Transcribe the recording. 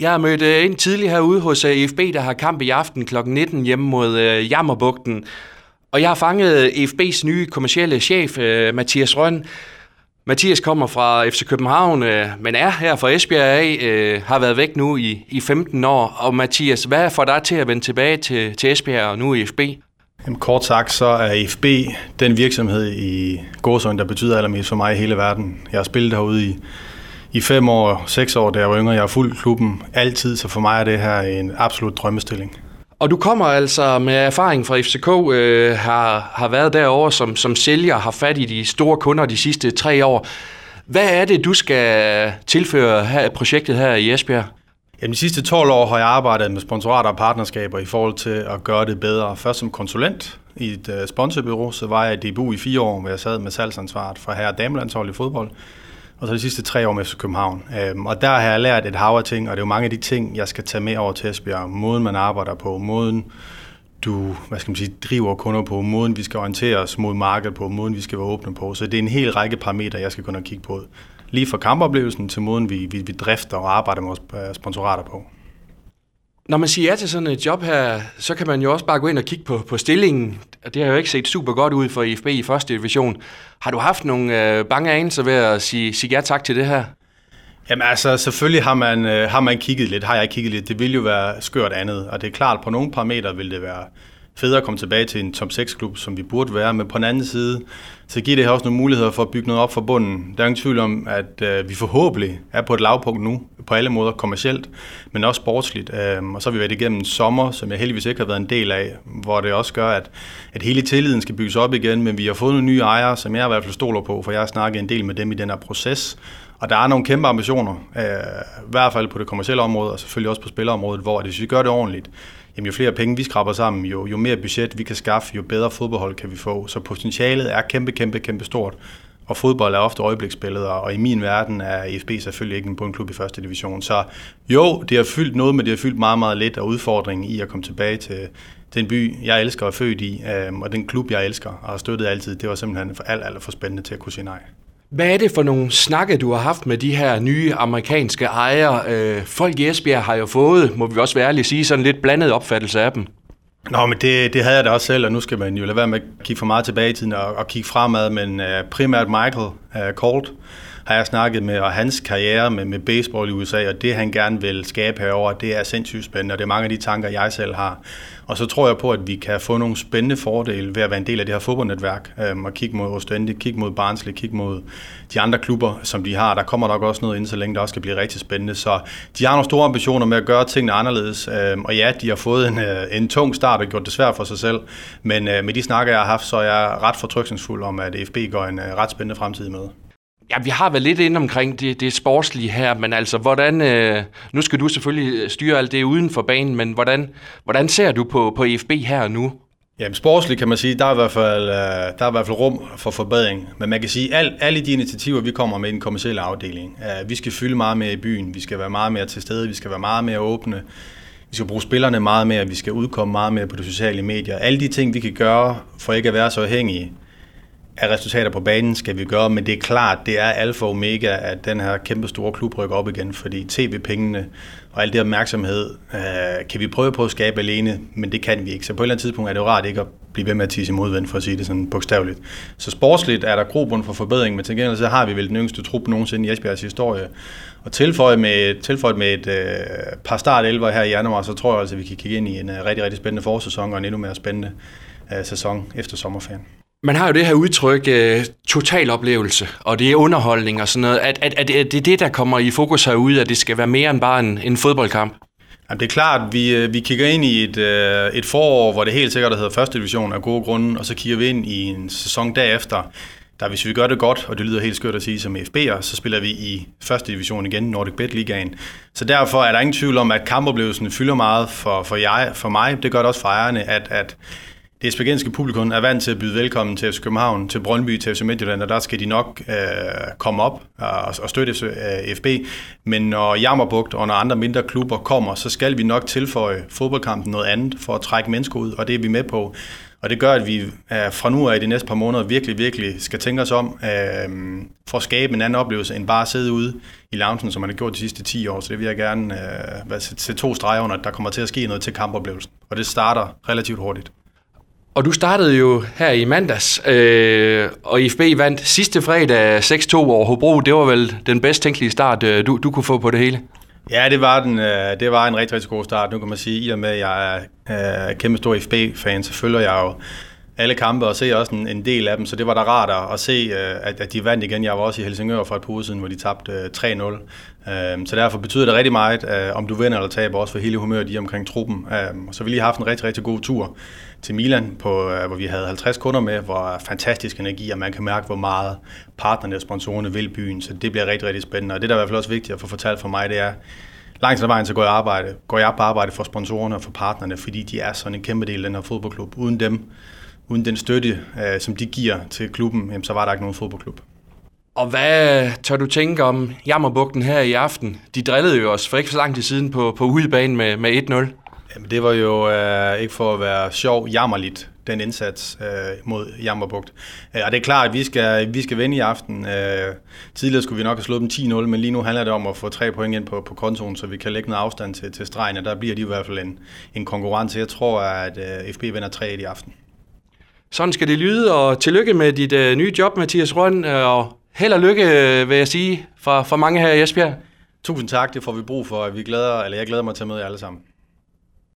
Jeg har mødt øh, ind tidligt herude hos øh, EFB, der har kamp i aften kl. 19 hjemme mod øh, Jammerbugten. Og jeg har fanget øh, EFB's nye kommercielle chef, øh, Mathias Røn. Mathias kommer fra FC København, men er her fra Esbjerg af, har været væk nu i, i 15 år. Og Mathias, hvad får dig til at vende tilbage til, til Esbjerg og nu EFB? Jamen, kort sagt, så er FB den virksomhed i Gåsøjen, der betyder allermest for mig i hele verden. Jeg har spillet herude i i fem år, seks år, da jeg var yngre. Jeg har fulgt klubben altid, så for mig er det her en absolut drømmestilling. Og du kommer altså med erfaring fra FCK, øh, har, har været derovre som, som sælger, har fat i de store kunder de sidste tre år. Hvad er det, du skal tilføre her, projektet her i Esbjerg? Ja, de sidste 12 år har jeg arbejdet med sponsorater og partnerskaber i forhold til at gøre det bedre. Først som konsulent i et uh, sponsorbyrå, så var jeg i DBU i fire år, hvor jeg sad med salgsansvaret for herre- og damelandshold i fodbold og så de sidste tre år med FC København. Øhm, og der har jeg lært et hav af ting, og det er jo mange af de ting, jeg skal tage med over til Esbjerg. Måden, man arbejder på, måden, du hvad skal man sige, driver kunder på, måden, vi skal orientere os mod markedet på, måden, vi skal være åbne på. Så det er en hel række parametre, jeg skal kunne kigge på. Lige fra kampoplevelsen til måden, vi, vi, vi drifter og arbejder med vores øh, sponsorater på. Når man siger ja til sådan et job her, så kan man jo også bare gå ind og kigge på, på stillingen. Det har jo ikke set super godt ud for IFB i første division. Har du haft nogle øh, bange anelser ved at sige, sige ja tak til det her? Jamen altså, selvfølgelig har man, øh, har man kigget lidt, har jeg kigget lidt. Det vil jo være skørt andet, og det er klart, på nogle parametre vil det være federe at komme tilbage til en top 6-klub, som vi burde være, men på den anden side, så giver det her også nogle muligheder for at bygge noget op for bunden. Der er ingen tvivl om, at øh, vi forhåbentlig er på et lavpunkt nu, på alle måder kommercielt, men også sportsligt. Øh, og så har vi været igennem en sommer, som jeg heldigvis ikke har været en del af, hvor det også gør, at, at hele tilliden skal bygges op igen, men vi har fået nogle nye ejere, som jeg i hvert fald stoler på, for jeg har snakket en del med dem i den her proces, og der er nogle kæmpe ambitioner, øh, i hvert fald på det kommercielle område, og selvfølgelig også på spillerområdet, hvor hvis vi gør det ordentligt, jamen jo flere penge vi skraber sammen, jo, jo mere budget vi kan skaffe, jo bedre fodboldhold kan vi få. Så potentialet er kæmpe, kæmpe, kæmpe stort. Og fodbold er ofte øjebliksbilleder, og i min verden er FB selvfølgelig ikke en bundklub i første division. Så jo, det har fyldt noget, men det har fyldt meget, meget lidt, og udfordringen i at komme tilbage til den by, jeg elsker og er født i, øhm, og den klub, jeg elsker og har støttet altid, det var simpelthen for alt, alt for spændende til at kunne sige nej. Hvad er det for nogle snakke, du har haft med de her nye amerikanske ejere? Øh, folk i Esbjerg har jo fået, må vi også være ærlige sige, sådan lidt blandet opfattelse af dem. Nå, men det, det havde jeg da også selv, og nu skal man jo lade være med at kigge for meget tilbage i tiden og, og kigge fremad, men øh, primært Michael Øh, Colt har jeg snakket med, og hans karriere med, med baseball i USA, og det han gerne vil skabe herover, det er sindssygt spændende, og det er mange af de tanker, jeg selv har. Og så tror jeg på, at vi kan få nogle spændende fordele ved at være en del af det her fodboldnetværk, øhm, og kigge mod Ostende, kigge mod Barnsley, kigge mod de andre klubber, som de har. Der kommer nok også noget ind, så længe det også skal blive rigtig spændende. Så de har nogle store ambitioner med at gøre tingene anderledes, øhm, og ja, de har fået en, øh, en tung start og gjort det svært for sig selv, men øh, med de snakker, jeg har haft, så er jeg ret fortrykningsfuld om, at FB går en øh, ret spændende fremtid med. Ja, vi har været lidt inde omkring det, det sportslige her, men altså, hvordan, øh, nu skal du selvfølgelig styre alt det uden for banen, men hvordan, hvordan ser du på, på EFB her og nu? Jamen sportsligt kan man sige, der er i hvert fald, øh, der er i hvert fald rum for forbedring. Men man kan sige, at alle de initiativer, vi kommer med i den kommersielle afdeling, øh, vi skal fylde meget mere i byen, vi skal være meget mere til stede, vi skal være meget mere åbne, vi skal bruge spillerne meget mere, vi skal udkomme meget mere på de sociale medier. Alle de ting, vi kan gøre for ikke at være så afhængige af resultater på banen skal vi gøre, men det er klart, det er alfa og omega, at den her kæmpe store klub rykker op igen, fordi tv-pengene og al det opmærksomhed øh, kan vi prøve på at skabe alene, men det kan vi ikke. Så på et eller andet tidspunkt er det jo rart ikke at blive ved med at tisse i modvind, for at sige det sådan bogstaveligt. Så sportsligt er der grobund for forbedring, men til gengæld så har vi vel den yngste trup nogensinde i Esbjergs historie. Og tilføjet med, tilføjet med et øh, par start her i januar, så tror jeg altså, at vi kan kigge ind i en øh, rigtig, rigtig spændende forsæson og en endnu mere spændende øh, sæson efter sommerferien. Man har jo det her udtryk, øh, total oplevelse, og det er underholdning og sådan noget. At, at, at, at det er det, der kommer i fokus herude, at det skal være mere end bare en, en fodboldkamp? Jamen, det er klart, vi, øh, vi kigger ind i et, øh, et forår, hvor det helt sikkert hedder første division af gode grunde, og så kigger vi ind i en sæson derefter, der hvis vi gør det godt, og det lyder helt skørt at sige som FB'er, så spiller vi i første division igen, Nordic Bet Ligaen. Så derfor er der ingen tvivl om, at kampoplevelsen fylder meget for, for, jeg, for mig, det gør det også for ejerne, at, at det esbjergenske publikum er vant til at byde velkommen til FC København, til Brøndby, til FC Midtjylland, og der skal de nok øh, komme op og, og støtte øh, FB. Men når Jammerbugt og når andre mindre klubber kommer, så skal vi nok tilføje fodboldkampen noget andet for at trække mennesker ud, og det er vi med på. Og det gør, at vi øh, fra nu af i de næste par måneder virkelig, virkelig skal tænke os om øh, for at skabe en anden oplevelse, end bare at sidde ude i loungen, som man har gjort de sidste 10 år. Så det vil jeg gerne øh, sætte to streger under, at der kommer til at ske noget til kampoplevelsen. Og det starter relativt hurtigt. Og du startede jo her i mandags, øh, og IFB vandt sidste fredag 6-2 over Hobro. Det var vel den bedst tænkelige start, øh, du, du kunne få på det hele? Ja, det var, den, øh, det var en rigtig, rigtig god start. Nu kan man sige, i og med, at jeg er øh, kæmpe stor IFB-fan, så følger jeg jo alle kampe og se også en, en del af dem, så det var da rart at se, øh, at, at de vandt igen. Jeg var også i Helsingør for et par uger siden, hvor de tabte øh, 3-0. Øhm, så derfor betyder det rigtig meget, øh, om du vinder eller taber, også for hele humøret i omkring truppen. Øhm, så vi lige har haft en rigtig, rigtig god tur til Milan, på, hvor vi havde 50 kunder med, hvor fantastisk energi, og man kan mærke, hvor meget partnerne og sponsorerne vil byen, så det bliver rigtig, rigtig spændende. Og det, der er i hvert fald også vigtigt at få fortalt for mig, det er, langt ad vejen, så går jeg, arbejde, går jeg på arbejde for sponsorerne og for partnerne, fordi de er sådan en kæmpe del af den her fodboldklub. Uden dem, uden den støtte, øh, som de giver til klubben, jamen, så var der ikke nogen fodboldklub. Og hvad tør du tænke om Jammerbugten her i aften? De drillede jo os for ikke så lang tid siden på, på udebanen med, med 1-0. Jamen, det var jo øh, ikke for at være sjov, jammerligt, den indsats øh, mod Jammerbugt. Øh, og det er klart, at vi skal, vi skal vinde i aften. Øh, tidligere skulle vi nok have slået dem 10-0, men lige nu handler det om at få tre point ind på, på kontoen, så vi kan lægge noget afstand til, til stregen, og der bliver de i hvert fald en, en konkurrence. Jeg tror, at øh, FB vinder 3 i aften. Sådan skal det lyde, og tillykke med dit øh, nye job, Mathias Røn, øh, og held og lykke, øh, vil jeg sige, for, for mange her i Esbjerg. Tusind tak, det får vi brug for. Vi glæder, eller jeg glæder mig til at møde jer alle sammen.